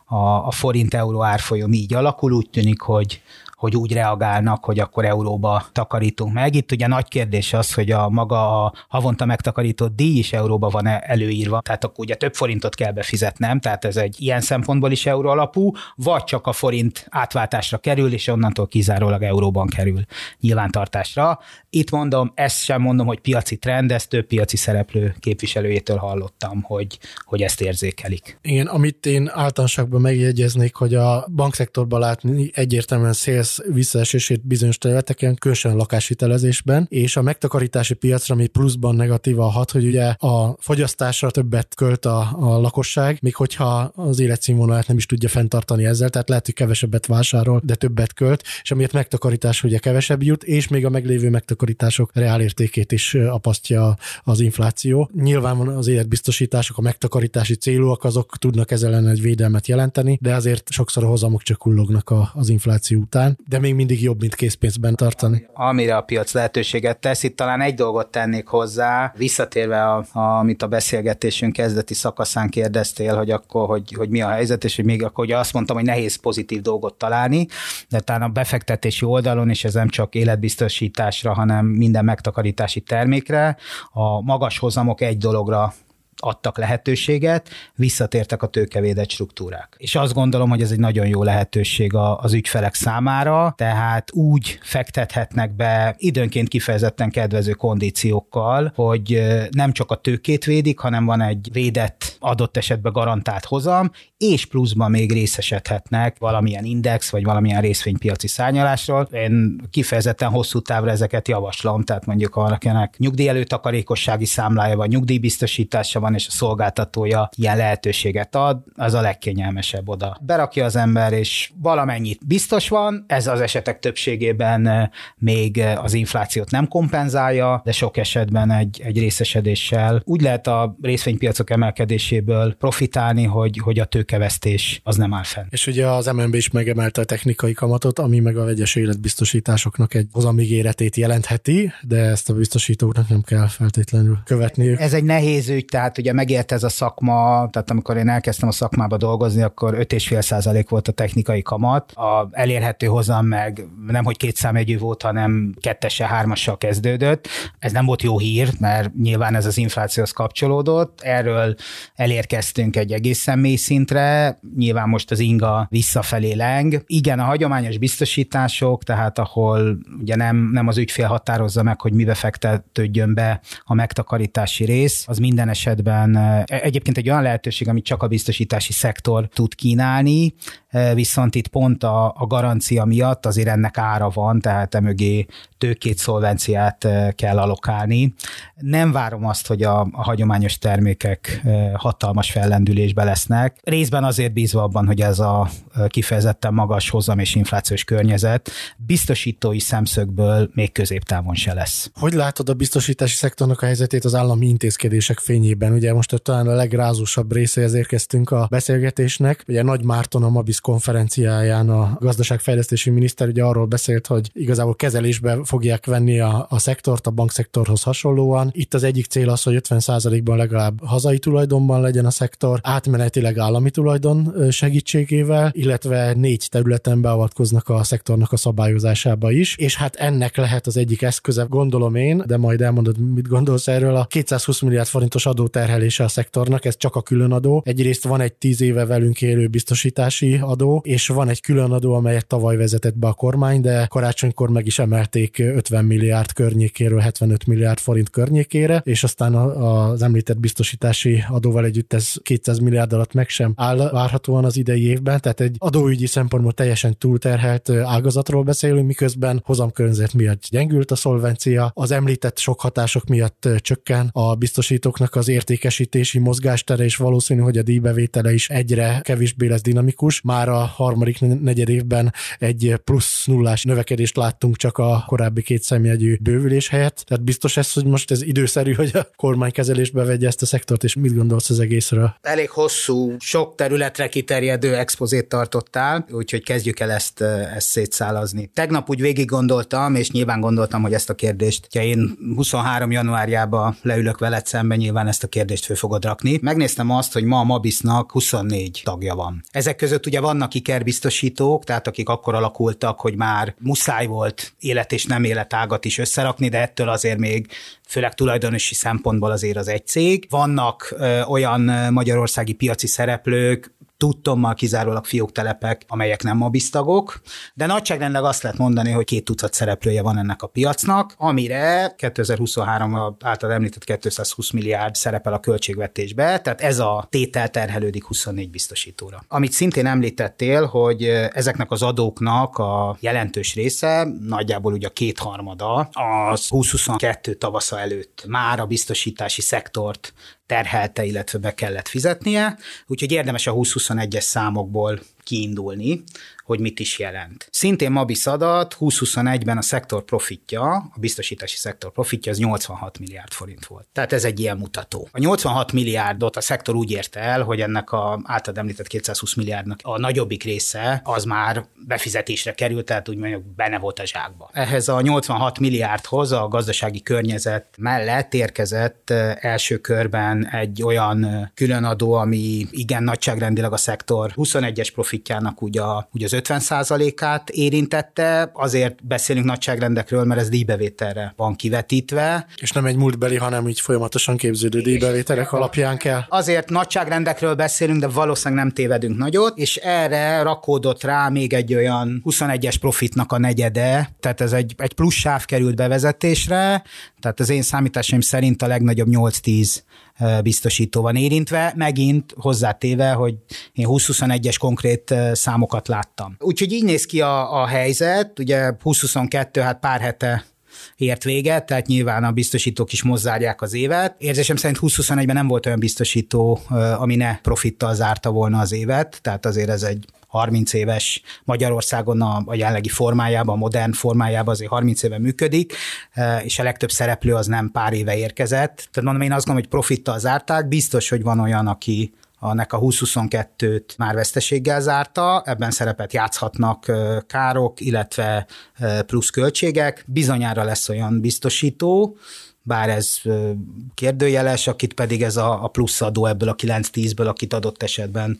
a, a forint-euró árfolyam így alakul, úgy tűnik, hogy hogy úgy reagálnak, hogy akkor euróba takarítunk meg. Itt ugye nagy kérdés az, hogy a maga a havonta megtakarított díj is euróba van előírva, tehát akkor ugye több forintot kell befizetnem, tehát ez egy ilyen szempontból is euró alapú, vagy csak a forint átváltásra kerül, és onnantól kizárólag euróban kerül nyilvántartásra. Itt mondom, ezt sem mondom, hogy piaci trend, ezt több piaci szereplő képviselőjétől hallottam, hogy, hogy ezt érzékelik. Igen, amit én általánosságban megjegyeznék, hogy a bankszektorban látni egyértelműen sales visszaesését bizonyos területeken, különösen a lakáshitelezésben, és a megtakarítási piacra, ami pluszban negatíva hat, hogy ugye a fogyasztásra többet költ a, a lakosság, még hogyha az életszínvonalát nem is tudja fenntartani ezzel, tehát lehet, hogy kevesebbet vásárol, de többet költ, és amiért megtakarítás ugye kevesebb jut, és még a meglévő megtakarítások reálértékét is apasztja az infláció. Nyilván az életbiztosítások, a megtakarítási célúak, azok tudnak ezzel ellen egy védelmet jelenteni, de azért sokszor a hozamok csak kullognak az infláció után de még mindig jobb, mint készpénzben tartani. Amire a piac lehetőséget tesz, itt talán egy dolgot tennék hozzá, visszatérve, a, a, amit a beszélgetésünk kezdeti szakaszán kérdeztél, hogy akkor, hogy, hogy mi a helyzet, és hogy még akkor ugye azt mondtam, hogy nehéz pozitív dolgot találni, de talán a befektetési oldalon, és ez nem csak életbiztosításra, hanem minden megtakarítási termékre, a magas hozamok egy dologra adtak lehetőséget, visszatértek a tőkevédett struktúrák. És azt gondolom, hogy ez egy nagyon jó lehetőség az ügyfelek számára, tehát úgy fektethetnek be időnként kifejezetten kedvező kondíciókkal, hogy nem csak a tőkét védik, hanem van egy védett, adott esetben garantált hozam, és pluszban még részesedhetnek valamilyen index, vagy valamilyen részvénypiaci szárnyalásról. Én kifejezetten hosszú távra ezeket javaslom, tehát mondjuk valakinek nyugdíj előtakarékossági számlája, vagy nyugdíjbiztosítása van, és a szolgáltatója ilyen lehetőséget ad, az a legkényelmesebb oda. Berakja az ember, és valamennyit biztos van, ez az esetek többségében eh, még eh, az inflációt nem kompenzálja, de sok esetben egy, egy részesedéssel úgy lehet a részvénypiacok emelkedéséből profitálni, hogy, hogy a tőkevesztés az nem áll fenn. És ugye az MNB is megemelte a technikai kamatot, ami meg a vegyes életbiztosításoknak egy hozamígéretét jelentheti, de ezt a biztosítóknak nem kell feltétlenül követni. Ez egy nehéz ügy, tehát ugye megért ez a szakma, tehát amikor én elkezdtem a szakmába dolgozni, akkor 5,5 volt a technikai kamat, a elérhető hozam meg nem hogy két számjegyű volt, hanem kettese, hármassal kezdődött. Ez nem volt jó hír, mert nyilván ez az inflációhoz kapcsolódott. Erről elérkeztünk egy egészen mély szintre, nyilván most az inga visszafelé leng. Igen, a hagyományos biztosítások, tehát ahol ugye nem, nem az ügyfél határozza meg, hogy mibe fektetődjön be a megtakarítási rész, az minden esetben esetben e, egyébként egy olyan lehetőség, amit csak a biztosítási szektor tud kínálni, e, viszont itt pont a, a garancia miatt azért ennek ára van, tehát emögé tőkét, szolvenciát e, kell alokálni. Nem várom azt, hogy a, a hagyományos termékek hatalmas fellendülésbe lesznek. Részben azért bízva abban, hogy ez a kifejezetten magas hozam és inflációs környezet biztosítói szemszögből még középtávon se lesz. Hogy látod a biztosítási szektornak a helyzetét az állami intézkedések fényében? Ugye most talán a legrázósabb részéhez érkeztünk a beszélgetésnek. Ugye Nagy Márton a Mabis konferenciáján a gazdaságfejlesztési miniszter ugye arról beszélt, hogy igazából kezelésbe fogják venni a, a szektort a bankszektorhoz hasonlóan. Itt az egyik cél az, hogy 50%-ban legalább hazai tulajdonban legyen a szektor, átmenetileg állami tulajdon segítségével, illetve négy területen beavatkoznak a szektornak a szabályozásába is, és hát ennek lehet az egyik eszköze, gondolom én, de majd elmondod, mit gondolsz erről, a 220 milliárd forintos adóterhelése a szektornak, ez csak a különadó. Egyrészt van egy 10 éve velünk élő biztosítási adó, és van egy különadó, amelyet tavaly vezetett be a kormány, de karácsonykor meg is emelték 50 milliárd környékéről 75 milliárd forint környékére, és aztán az említett biztosítási adóval együtt ez 200 milliárd alatt meg sem áll várhatóan az idei évben, tehát egy adóügyi szempontból teljesen túlterhelt ágazatról beszélünk, miközben hozamkörnyezet miatt gyengült a szolvencia, az említett sok hatások miatt csökken a biztosítóknak az értékesítési mozgástere, és valószínű, hogy a díjbevétele is egyre kevésbé lesz dinamikus. Már a harmadik negyed évben egy plusz nullás növekedést láttunk csak a korábbi két szemjegyű bővülés helyett. Tehát biztos ez, hogy most ez időszerű, hogy a kormány kezelésbe vegye ezt a szektort, és mit gondolsz az egészről? Elég hosszú, sok területre kiterjedő expozét tartottál, úgyhogy kezdjük el ezt, ezt szétszálazni. Tegnap úgy végig gondoltam, és nyilván gondoltam, hogy ezt a kérdést, ha én 23 januárjában leülök veled szemben, nyilván ezt a kérdést föl fogod rakni. Megnéztem azt, hogy ma a Mabisnak 24 tagja van. Ezek között ugye vannak ikerbiztosítók, tehát akik akkor alakultak, hogy már muszáj volt élet és nem életágat is összerakni, de ettől azért még főleg tulajdonosi szempontból azért az egy cég. Vannak ö, olyan magyarországi piaci szereplők, tudtommal kizárólag fióktelepek, amelyek nem mobiztagok, de nagyságrendileg azt lehet mondani, hogy két tucat szereplője van ennek a piacnak, amire 2023 által említett 220 milliárd szerepel a költségvetésbe, tehát ez a tétel terhelődik 24 biztosítóra. Amit szintén említettél, hogy ezeknek az adóknak a jelentős része, nagyjából ugye a kétharmada, az 2022 tavasza előtt már a biztosítási szektort terhelte, illetve be kellett fizetnie, úgyhogy érdemes a 2021-es számokból kiindulni, hogy mit is jelent. Szintén Mabis adat 2021-ben a szektor profitja, a biztosítási szektor profitja az 86 milliárd forint volt. Tehát ez egy ilyen mutató. A 86 milliárdot a szektor úgy érte el, hogy ennek a általad említett 220 milliárdnak a nagyobbik része az már befizetésre került, tehát úgy mondjuk benne volt a zsákba. Ehhez a 86 milliárdhoz a gazdasági környezet mellett érkezett első körben egy olyan különadó, ami igen nagyságrendileg a szektor 21-es profitjának ugye, ugye az 50%-át érintette, azért beszélünk nagyságrendekről, mert ez díjbevételre van kivetítve. És nem egy múltbeli, hanem így folyamatosan képződő díjbevételek alapján kell. Azért nagyságrendekről beszélünk, de valószínűleg nem tévedünk nagyot, és erre rakódott rá még egy olyan 21-es profitnak a negyede, tehát ez egy, egy plusz sáv került bevezetésre, tehát az én számításaim szerint a legnagyobb 8-10 biztosító van érintve, megint hozzátéve, hogy én 20-21-es konkrét számokat láttam. Úgyhogy így néz ki a, a helyzet, ugye 2022, hát pár hete ért véget, tehát nyilván a biztosítók is mozzárják az évet. Érzésem szerint 2021-ben nem volt olyan biztosító, ami ne profittal zárta volna az évet, tehát azért ez egy 30 éves Magyarországon a, a jelenlegi formájában, a modern formájában azért 30 éve működik, e, és a legtöbb szereplő az nem pár éve érkezett. Tehát mondom, én azt gondolom, hogy profittal zárták, biztos, hogy van olyan, aki a a 2022-t már veszteséggel zárta, ebben szerepet játszhatnak e, károk, illetve e, plusz költségek. Bizonyára lesz olyan biztosító, bár ez kérdőjeles, akit pedig ez a, a plusz adó ebből a 9-10-ből, akit adott esetben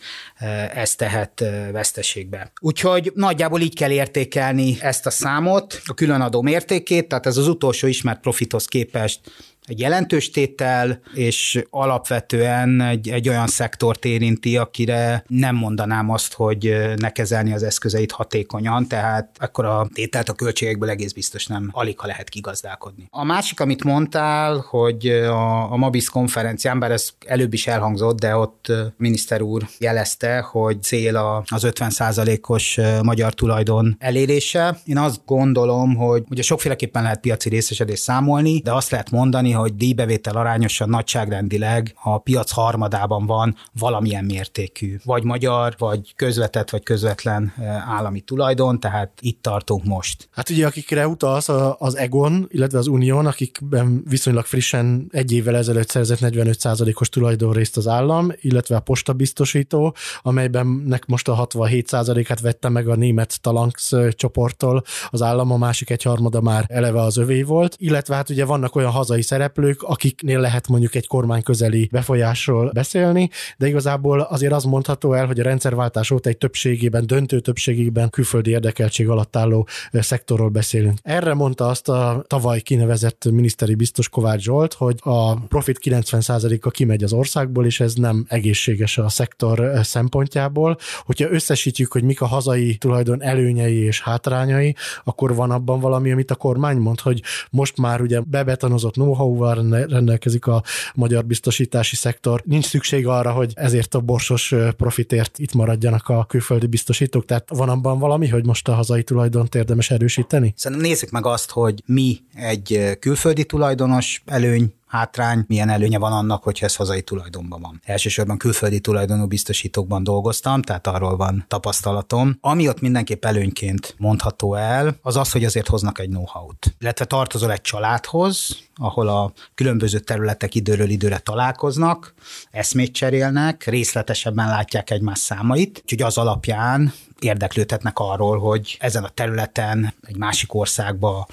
ez tehet veszteségbe. Úgyhogy nagyjából így kell értékelni ezt a számot, a különadó mértékét, tehát ez az utolsó ismert profithoz képest egy jelentős tétel, és alapvetően egy, egy olyan szektort érinti, akire nem mondanám azt, hogy ne kezelni az eszközeit hatékonyan, tehát akkor a tételt a költségekből egész biztos nem alig, ha lehet kigazdálkodni. A másik, amit mondtál, hogy a, a Mabis konferencián, bár ez előbb is elhangzott, de ott miniszter úr jelezte, hogy cél az 50%-os magyar tulajdon elérése. Én azt gondolom, hogy ugye sokféleképpen lehet piaci részesedést számolni, de azt lehet mondani, hogy díjbevétel arányosan nagyságrendileg a piac harmadában van valamilyen mértékű, vagy magyar, vagy közvetett, vagy közvetlen állami tulajdon, tehát itt tartunk most. Hát ugye akikre utalsz az Egon, illetve az Unión, akikben viszonylag frissen egy évvel ezelőtt szerzett 45%-os tulajdonrészt az állam, illetve a posta biztosító, amelybennek most a 67%-át vette meg a német Talanx csoporttól az állam, a másik egy harmada már eleve az övé volt, illetve hát ugye vannak olyan hazai szerep szereplők, akiknél lehet mondjuk egy kormány közeli befolyásról beszélni, de igazából azért az mondható el, hogy a rendszerváltás óta egy többségében, döntő többségében külföldi érdekeltség alatt álló szektorról beszélünk. Erre mondta azt a tavaly kinevezett miniszteri biztos Kovács Zsolt, hogy a profit 90%-a kimegy az országból, és ez nem egészséges a szektor szempontjából. Hogyha összesítjük, hogy mik a hazai tulajdon előnyei és hátrányai, akkor van abban valami, amit a kormány mond, hogy most már ugye bebetonozott know-how know rendelkezik a magyar biztosítási szektor. Nincs szükség arra, hogy ezért a borsos profitért itt maradjanak a külföldi biztosítók, tehát van abban valami, hogy most a hazai tulajdont érdemes erősíteni? Szerintem nézzük meg azt, hogy mi egy külföldi tulajdonos előny hátrány, milyen előnye van annak, hogy ez hazai tulajdonban van. Elsősorban külföldi tulajdonú biztosítókban dolgoztam, tehát arról van tapasztalatom. Ami ott mindenképp előnyként mondható el, az az, hogy azért hoznak egy know-how-t. Illetve tartozol egy családhoz, ahol a különböző területek időről időre találkoznak, eszmét cserélnek, részletesebben látják egymás számait, úgyhogy az alapján érdeklődhetnek arról, hogy ezen a területen egy másik országba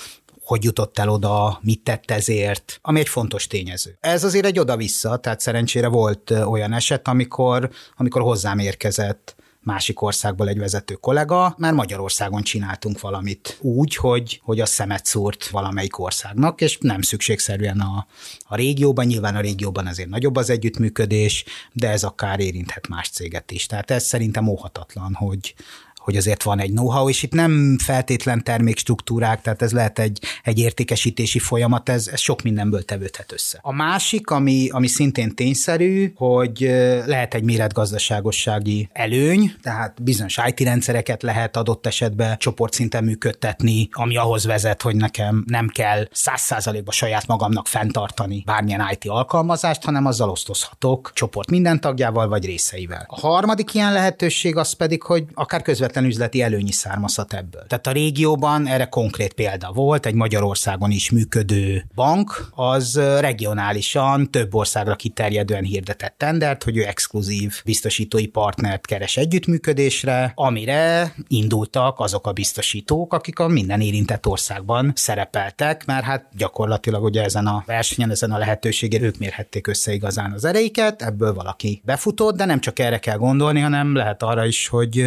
hogy jutott el oda, mit tett ezért, ami egy fontos tényező. Ez azért egy oda-vissza, tehát szerencsére volt olyan eset, amikor, amikor hozzám érkezett másik országból egy vezető kollega, mert Magyarországon csináltunk valamit úgy, hogy, hogy a szemet szúrt valamelyik országnak, és nem szükségszerűen a, a régióban, nyilván a régióban azért nagyobb az együttműködés, de ez akár érinthet más céget is. Tehát ez szerintem óhatatlan, hogy, hogy azért van egy know-how, és itt nem feltétlen termékstruktúrák, tehát ez lehet egy, egy értékesítési folyamat, ez, ez sok mindenből tevődhet össze. A másik, ami, ami szintén tényszerű, hogy lehet egy méretgazdaságossági előny, tehát bizonyos IT rendszereket lehet adott esetben csoportszinten működtetni, ami ahhoz vezet, hogy nekem nem kell száz százalékba saját magamnak fenntartani bármilyen IT alkalmazást, hanem azzal osztozhatok csoport minden tagjával vagy részeivel. A harmadik ilyen lehetőség az pedig, hogy akár közvetlen üzleti előnyi származhat ebből. Tehát a régióban erre konkrét példa volt, egy Magyarországon is működő bank, az regionálisan több országra kiterjedően hirdetett tendert, hogy ő exkluzív biztosítói partnert keres együttműködésre, amire indultak azok a biztosítók, akik a minden érintett országban szerepeltek, mert hát gyakorlatilag ugye ezen a versenyen, ezen a lehetőségen ők mérhették össze igazán az ereiket, ebből valaki befutott, de nem csak erre kell gondolni, hanem lehet arra is, hogy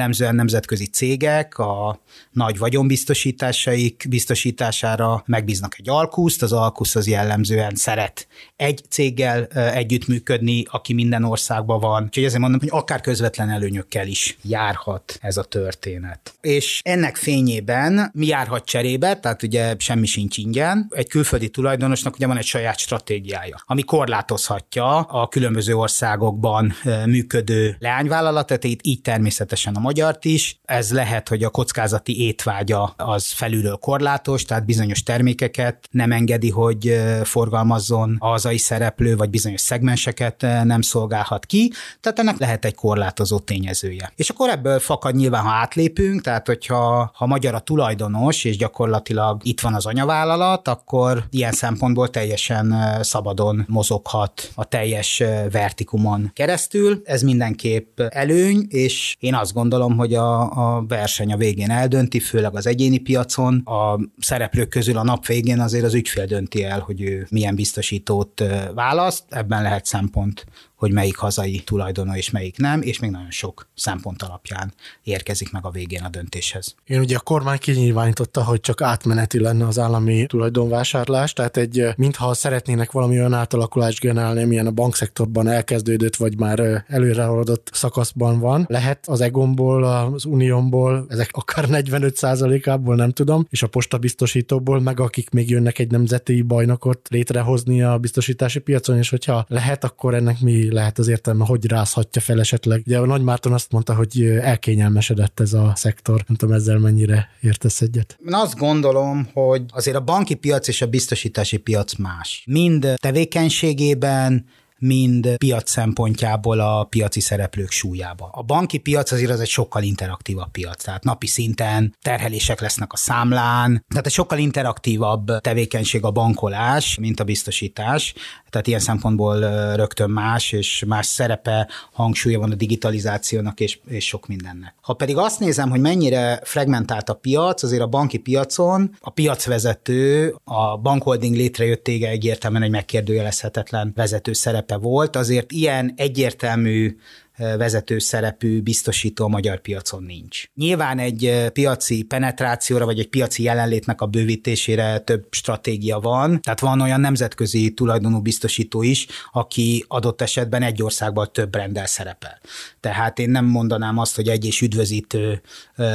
jellemzően nemzetközi cégek a nagy vagyonbiztosításaik biztosítására megbíznak egy alkuszt, az alkusz az jellemzően szeret egy céggel együttműködni, aki minden országban van. Úgyhogy ezért mondom, hogy akár közvetlen előnyökkel is járhat ez a történet. És ennek fényében mi járhat cserébe, tehát ugye semmi sincs ingyen. Egy külföldi tulajdonosnak ugye van egy saját stratégiája, ami korlátozhatja a különböző országokban működő leányvállalatot, így természetesen a magyart is. Ez lehet, hogy a kockázati étvágya az felülről korlátos, tehát bizonyos termékeket nem engedi, hogy forgalmazzon a hazai szereplő, vagy bizonyos szegmenseket nem szolgálhat ki, tehát ennek lehet egy korlátozó tényezője. És akkor ebből fakad nyilván, ha átlépünk, tehát hogyha ha magyar a tulajdonos, és gyakorlatilag itt van az anyavállalat, akkor ilyen szempontból teljesen szabadon mozoghat a teljes vertikumon keresztül. Ez mindenképp előny, és én azt gondolom, hogy a, a verseny a végén eldönti, főleg az egyéni piacon. A szereplők közül a nap végén azért az ügyfél dönti el, hogy ő milyen biztosítót választ. Ebben lehet szempont hogy melyik hazai tulajdonú és melyik nem, és még nagyon sok szempont alapján érkezik meg a végén a döntéshez. Én ugye a kormány kinyilvánította, hogy csak átmeneti lenne az állami tulajdonvásárlás, tehát egy, mintha szeretnének valami olyan átalakulást generálni, amilyen a bankszektorban elkezdődött, vagy már előrehaladott szakaszban van. Lehet az Egonból, az Uniónból, ezek akár 45%-ából nem tudom, és a postabiztosítóból, meg akik még jönnek egy nemzeti bajnokot létrehozni a biztosítási piacon, és hogyha lehet, akkor ennek mi lehet az értelme, hogy rázhatja fel esetleg. Ugye a Nagy Márton azt mondta, hogy elkényelmesedett ez a szektor. Nem tudom, ezzel mennyire értesz egyet. Én azt gondolom, hogy azért a banki piac és a biztosítási piac más. Mind tevékenységében, mind piac szempontjából a piaci szereplők súlyába. A banki piac azért az egy sokkal interaktívabb piac, tehát napi szinten terhelések lesznek a számlán, tehát egy sokkal interaktívabb tevékenység a bankolás, mint a biztosítás, tehát ilyen szempontból rögtön más, és más szerepe, hangsúlya van a digitalizációnak és, és sok mindennek. Ha pedig azt nézem, hogy mennyire fragmentált a piac, azért a banki piacon a piacvezető, a bankholding létrejöttége egyértelműen egy megkérdőjelezhetetlen vezető szerepe volt, azért ilyen egyértelmű vezető szerepű biztosító a magyar piacon nincs. Nyilván egy piaci penetrációra, vagy egy piaci jelenlétnek a bővítésére több stratégia van, tehát van olyan nemzetközi tulajdonú biztosító is, aki adott esetben egy országban több rendel szerepel. Tehát én nem mondanám azt, hogy egy és üdvözítő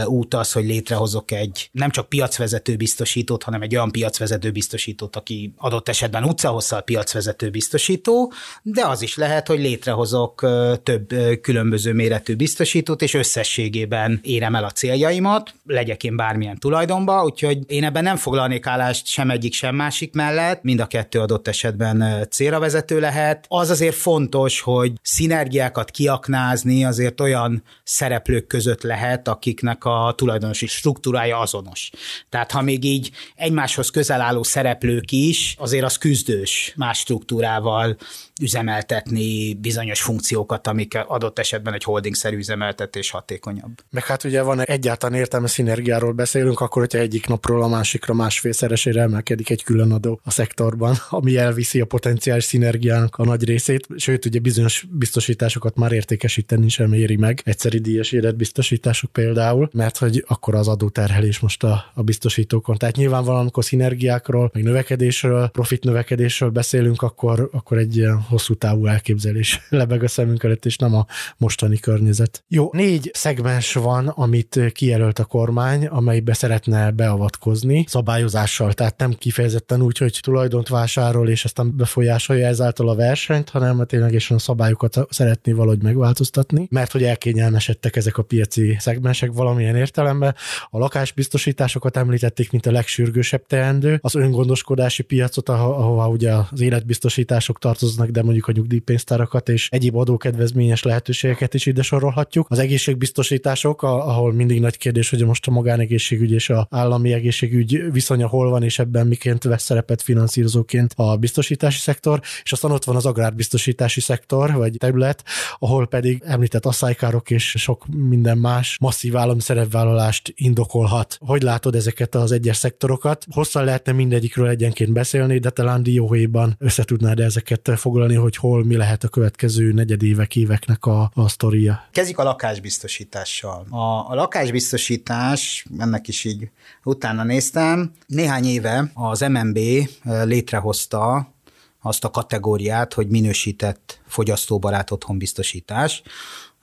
út az, hogy létrehozok egy nem csak piacvezető biztosítót, hanem egy olyan piacvezető biztosítót, aki adott esetben utcahosszal piacvezető biztosító, de az is lehet, hogy létrehozok több különböző méretű biztosítót, és összességében érem el a céljaimat, legyek én bármilyen tulajdonba, úgyhogy én ebben nem foglalnék állást sem egyik, sem másik mellett, mind a kettő adott esetben célra vezető lehet. Az azért fontos, hogy szinergiákat kiaknázni azért olyan szereplők között lehet, akiknek a tulajdonosi struktúrája azonos. Tehát ha még így egymáshoz közel álló szereplők is, azért az küzdős más struktúrával üzemeltetni bizonyos funkciókat, amik adott esetben egy holding-szerű üzemeltetés hatékonyabb. Meg hát ugye van egyáltalán értelme szinergiáról beszélünk, akkor hogyha egyik napról a másikra másfélszeresére emelkedik egy külön adó a szektorban, ami elviszi a potenciális szinergiának a nagy részét, sőt ugye bizonyos biztosításokat már értékesíteni sem éri meg, egyszeri díjas életbiztosítások például, mert hogy akkor az adóterhelés most a, a biztosítókon. Tehát nyilvánvalóan, amikor szinergiákról, meg növekedésről, profit növekedésről beszélünk, akkor, akkor egy ilyen hosszú távú elképzelés lebeg a szemünk előtt, és nem a mostani környezet. Jó, négy szegmens van, amit kijelölt a kormány, amelybe szeretne beavatkozni szabályozással, tehát nem kifejezetten úgy, hogy tulajdont vásárol, és aztán befolyásolja ezáltal a versenyt, hanem ténylegesen a szabályokat szeretné valahogy megváltoztatni, mert hogy elkényelmesedtek ezek a piaci szegmensek valamilyen értelemben. A lakásbiztosításokat említették, mint a legsürgősebb teendő, az öngondoskodási piacot, ahova ugye az életbiztosítások tartoznak, de mondjuk a nyugdíjpénztárakat és egyéb adókedvezményes lehetőségeket is ide sorolhatjuk. Az egészségbiztosítások, ahol mindig nagy kérdés, hogy most a magánegészségügy és a állami egészségügy viszonya hol van, és ebben miként vesz szerepet finanszírozóként a biztosítási szektor, és aztán ott van az agrárbiztosítási szektor, vagy terület, ahol pedig említett asszálykárok és sok minden más masszív állami szerepvállalást indokolhat. Hogy látod ezeket az egyes szektorokat? Hosszan lehetne mindegyikről egyenként beszélni, de talán dióhéjban összetudnád ezeket foglalni, hogy hol mi lehet a következő negyedévek, éveknek a, a sztoria. Kezdjük a lakásbiztosítással. A, a lakásbiztosítás, ennek is így utána néztem, néhány éve az MNB létrehozta azt a kategóriát, hogy minősített fogyasztóbarát otthonbiztosítás.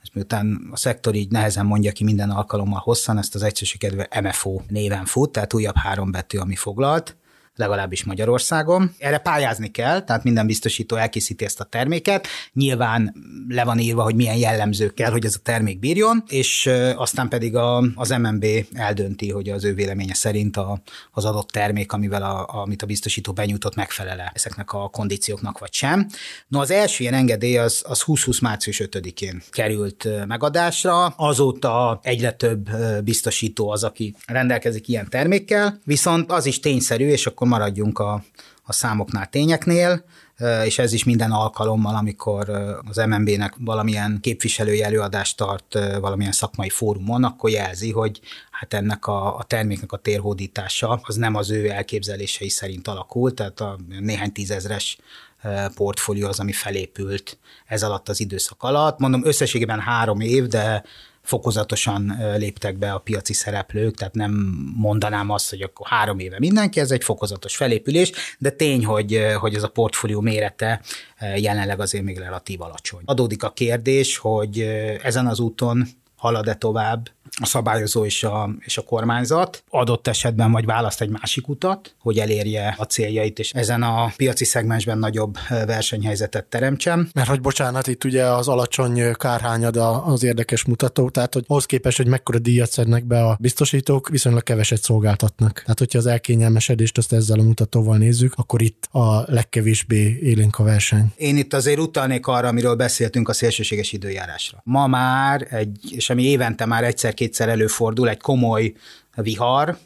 És miután a szektor így nehezen mondja ki minden alkalommal hosszan, ezt az egyszerűség MFO néven fut, tehát újabb három betű, ami foglalt legalábbis Magyarországon. Erre pályázni kell, tehát minden biztosító elkészíti ezt a terméket. Nyilván le van írva, hogy milyen jellemzők kell, hogy ez a termék bírjon, és aztán pedig a, az MNB eldönti, hogy az ő véleménye szerint a, az adott termék, amivel a, amit a biztosító benyújtott, megfelele ezeknek a kondícióknak vagy sem. No, az első ilyen engedély az, az 2020 március 5-én került megadásra, azóta egyre több biztosító az, aki rendelkezik ilyen termékkel, viszont az is tényszerű, és akkor akkor maradjunk a, a számoknál, tényeknél, és ez is minden alkalommal, amikor az MNB-nek valamilyen képviselői előadást tart valamilyen szakmai fórumon, akkor jelzi, hogy hát ennek a, a terméknek a térhódítása az nem az ő elképzelései szerint alakult, tehát a néhány tízezres portfólió az, ami felépült ez alatt az időszak alatt. Mondom, összességében három év, de fokozatosan léptek be a piaci szereplők, tehát nem mondanám azt, hogy akkor három éve mindenki, ez egy fokozatos felépülés, de tény, hogy, hogy ez a portfólió mérete jelenleg azért még relatív alacsony. Adódik a kérdés, hogy ezen az úton halad-e tovább a szabályozó és a, és a kormányzat adott esetben vagy választ egy másik utat, hogy elérje a céljait, és ezen a piaci szegmensben nagyobb versenyhelyzetet teremtsen. Mert hogy bocsánat, itt ugye az alacsony kárhányad az érdekes mutató, tehát hogy ahhoz képest, hogy mekkora díjat szednek be a biztosítók, viszonylag keveset szolgáltatnak. Tehát, hogyha az elkényelmesedést azt ezzel a mutatóval nézzük, akkor itt a legkevésbé élénk a verseny. Én itt azért utalnék arra, amiről beszéltünk a szélsőséges időjárásra. Ma már egy, és ami évente már egyszer kétszer előfordul, egy komoly vihar,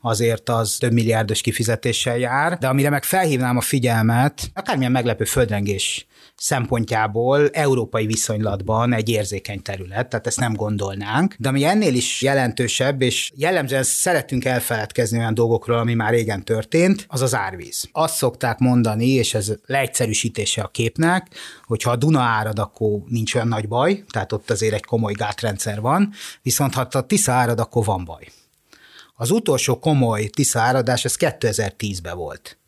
azért az több milliárdos kifizetéssel jár, de amire meg felhívnám a figyelmet, akármilyen meglepő földrengés szempontjából európai viszonylatban egy érzékeny terület, tehát ezt nem gondolnánk. De ami ennél is jelentősebb, és jellemzően szeretünk elfeledkezni olyan dolgokról, ami már régen történt, az az árvíz. Azt szokták mondani, és ez leegyszerűsítése a képnek, hogy ha a Duna árad, akkor nincs olyan nagy baj, tehát ott azért egy komoly gátrendszer van, viszont ha a Tisza árad, akkor van baj. Az utolsó komoly Tisza áradás, ez 2010-ben volt.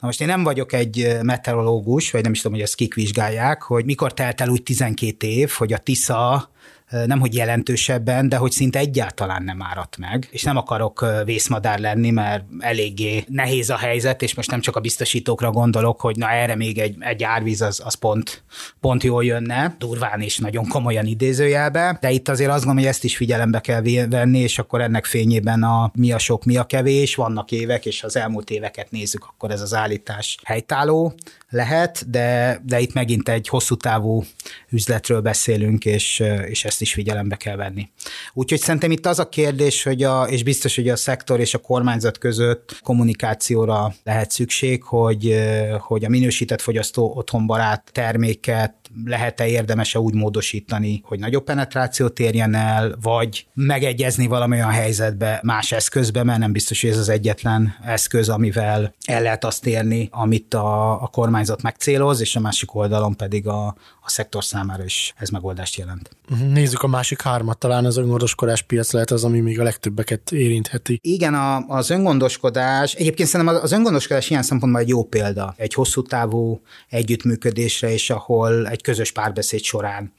Na most én nem vagyok egy meteorológus, vagy nem is tudom, hogy ezt kik vizsgálják, hogy mikor telt el úgy 12 év, hogy a Tisza nem hogy jelentősebben, de hogy szinte egyáltalán nem áradt meg. És nem akarok vészmadár lenni, mert eléggé nehéz a helyzet, és most nem csak a biztosítókra gondolok, hogy na erre még egy, egy árvíz az, az pont, pont jól jönne, durván és nagyon komolyan idézőjelbe, de itt azért azt gondolom, hogy ezt is figyelembe kell venni, és akkor ennek fényében a mi a sok, mi a kevés, vannak évek, és az elmúlt éveket nézzük, akkor ez az állítás helytálló lehet, de, de itt megint egy hosszú távú üzletről beszélünk, és, és ezt is figyelembe kell venni. Úgyhogy szerintem itt az a kérdés, hogy a, és biztos, hogy a szektor és a kormányzat között kommunikációra lehet szükség, hogy, hogy a minősített fogyasztó otthonbarát terméket lehet-e érdemese úgy módosítani, hogy nagyobb penetrációt érjen el, vagy megegyezni valamilyen helyzetbe más eszközbe, mert nem biztos, hogy ez az egyetlen eszköz, amivel el lehet azt érni, amit a, a kormányzat megcéloz, és a másik oldalon pedig a, a szektor számára is ez megoldást jelent. Nézzük a másik hármat, talán az öngondoskodás piac lehet az, ami még a legtöbbeket érintheti. Igen, a, az öngondoskodás, egyébként szerintem az öngondoskodás ilyen szempontból egy jó példa, egy hosszú távú együttműködésre, és ahol egy közös párbeszéd során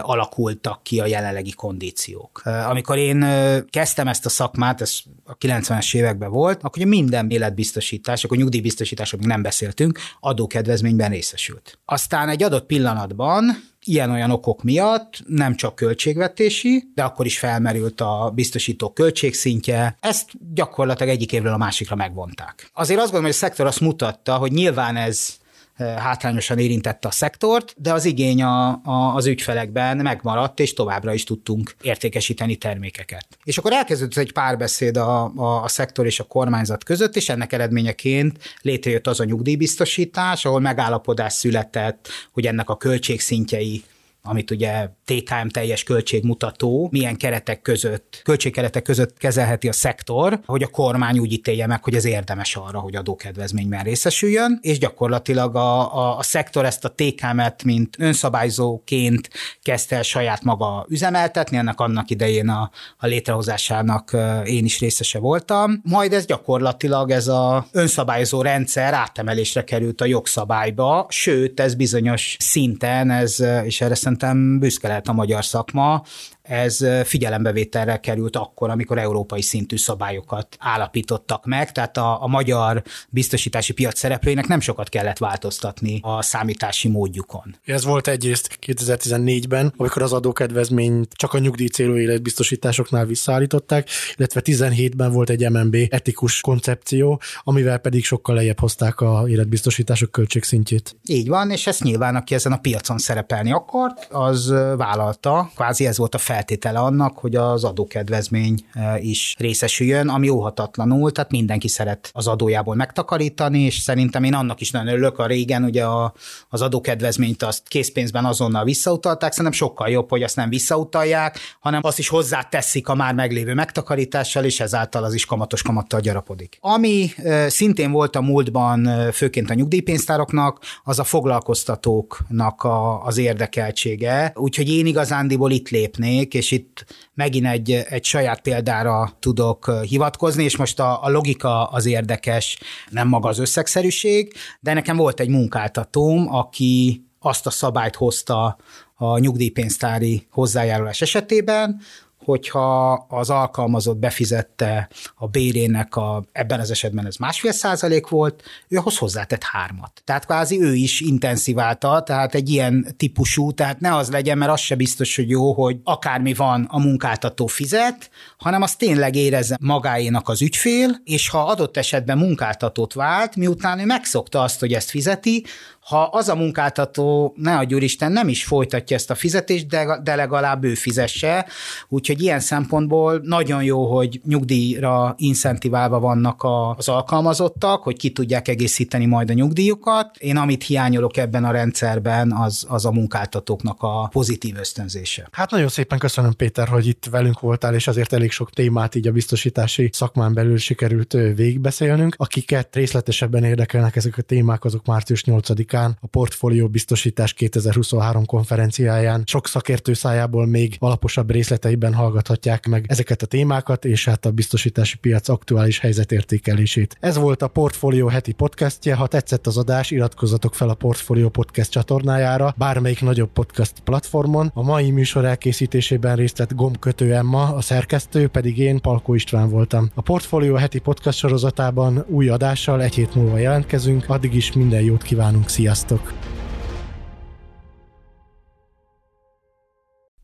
alakultak ki a jelenlegi kondíciók. Amikor én kezdtem ezt a szakmát, ez a 90-es években volt, akkor minden életbiztosítás, akkor nyugdíjbiztosításról még nem beszéltünk, adókedvezményben részesült. Aztán egy adott pillanatban ilyen-olyan okok miatt, nem csak költségvetési, de akkor is felmerült a biztosító költségszintje. Ezt gyakorlatilag egyik évről a másikra megvonták. Azért azt gondolom, hogy a szektor azt mutatta, hogy nyilván ez hátrányosan érintette a szektort, de az igény a, a, az ügyfelekben megmaradt, és továbbra is tudtunk értékesíteni termékeket. És akkor elkezdődött egy párbeszéd a, a, a szektor és a kormányzat között, és ennek eredményeként létrejött az a nyugdíjbiztosítás, ahol megállapodás született, hogy ennek a költségszintjei amit ugye TKM teljes költségmutató, milyen keretek között, költségkeretek között kezelheti a szektor, hogy a kormány úgy ítélje meg, hogy ez érdemes arra, hogy adókedvezményben részesüljön, és gyakorlatilag a, a, a szektor ezt a TKM-et, mint önszabályzóként kezdte el saját maga üzemeltetni, ennek annak idején a, a létrehozásának én is részese voltam. Majd ez gyakorlatilag ez a önszabályozó rendszer átemelésre került a jogszabályba, sőt, ez bizonyos szinten, ez, és erre szerintem büszke lehet a magyar szakma, ez figyelembevételre került akkor, amikor európai szintű szabályokat állapítottak meg, tehát a, a magyar biztosítási piac szereplőinek nem sokat kellett változtatni a számítási módjukon. Ez volt egyrészt 2014-ben, amikor az adókedvezményt csak a nyugdíj célú életbiztosításoknál visszaállították, illetve 17-ben volt egy MNB etikus koncepció, amivel pedig sokkal lejjebb hozták a életbiztosítások költségszintjét. Így van, és ezt nyilván, aki ezen a piacon szerepelni akart, az vállalta, kvázi ez volt a fel feltétele annak, hogy az adókedvezmény e, is részesüljön, ami óhatatlanul, tehát mindenki szeret az adójából megtakarítani, és szerintem én annak is nagyon örülök, a régen ugye a, az adókedvezményt azt készpénzben azonnal visszautalták, szerintem sokkal jobb, hogy azt nem visszautalják, hanem azt is hozzáteszik a már meglévő megtakarítással, és ezáltal az is kamatos kamattal gyarapodik. Ami e, szintén volt a múltban, e, főként a nyugdíjpénztároknak, az a foglalkoztatóknak a, az érdekeltsége, úgyhogy én igazándiból itt lépnék, történik, és itt megint egy, egy saját példára tudok hivatkozni, és most a, a logika az érdekes, nem maga az összegszerűség, de nekem volt egy munkáltatóm, aki azt a szabályt hozta a nyugdíjpénztári hozzájárulás esetében, hogyha az alkalmazott befizette a bérének, a, ebben az esetben ez másfél százalék volt, ő ahhoz hozzátett hármat. Tehát kvázi ő is intenziválta, tehát egy ilyen típusú, tehát ne az legyen, mert az se biztos, hogy jó, hogy akármi van, a munkáltató fizet, hanem az tényleg érezze magáénak az ügyfél, és ha adott esetben munkáltatót vált, miután ő megszokta azt, hogy ezt fizeti, ha az a munkáltató, ne a Isten, nem is folytatja ezt a fizetést, de, de legalább ő fizesse. Úgyhogy ilyen szempontból nagyon jó, hogy nyugdíjra incentiválva vannak a, az alkalmazottak, hogy ki tudják egészíteni majd a nyugdíjukat. Én amit hiányolok ebben a rendszerben, az, az a munkáltatóknak a pozitív ösztönzése. Hát nagyon szépen köszönöm, Péter, hogy itt velünk voltál, és azért elég sok témát így a biztosítási szakmán belül sikerült végigbeszélnünk. Akiket részletesebben érdekelnek ezek a témák, azok március 8-án 20 a Portfólió Biztosítás 2023 konferenciáján sok szakértő szájából még alaposabb részleteiben hallgathatják meg ezeket a témákat, és hát a biztosítási piac aktuális helyzetértékelését. Ez volt a Portfólió heti podcastje, ha tetszett az adás, iratkozzatok fel a Portfólió podcast csatornájára, bármelyik nagyobb podcast platformon. A mai műsor elkészítésében részt vett gombkötő Emma, a szerkesztő pedig én, Palkó István voltam. A Portfólió heti podcast sorozatában új adással egy hét múlva jelentkezünk, addig is minden jót kívánunk, szia! Sziasztok!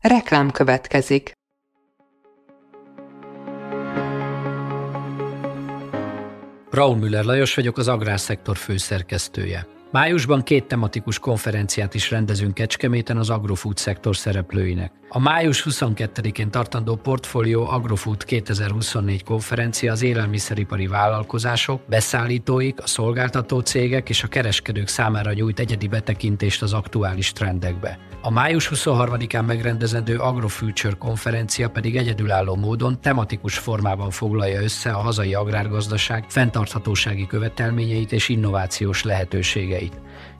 Reklám következik. Raúl Müller Lajos vagyok, az Agrárszektor főszerkesztője. Májusban két tematikus konferenciát is rendezünk Kecskeméten az agrofood szektor szereplőinek. A május 22-én tartandó Portfolio Agrofood 2024 konferencia az élelmiszeripari vállalkozások, beszállítóik, a szolgáltató cégek és a kereskedők számára nyújt egyedi betekintést az aktuális trendekbe. A május 23-án megrendezendő Agrofuture konferencia pedig egyedülálló módon tematikus formában foglalja össze a hazai agrárgazdaság fenntarthatósági követelményeit és innovációs lehetőségeit.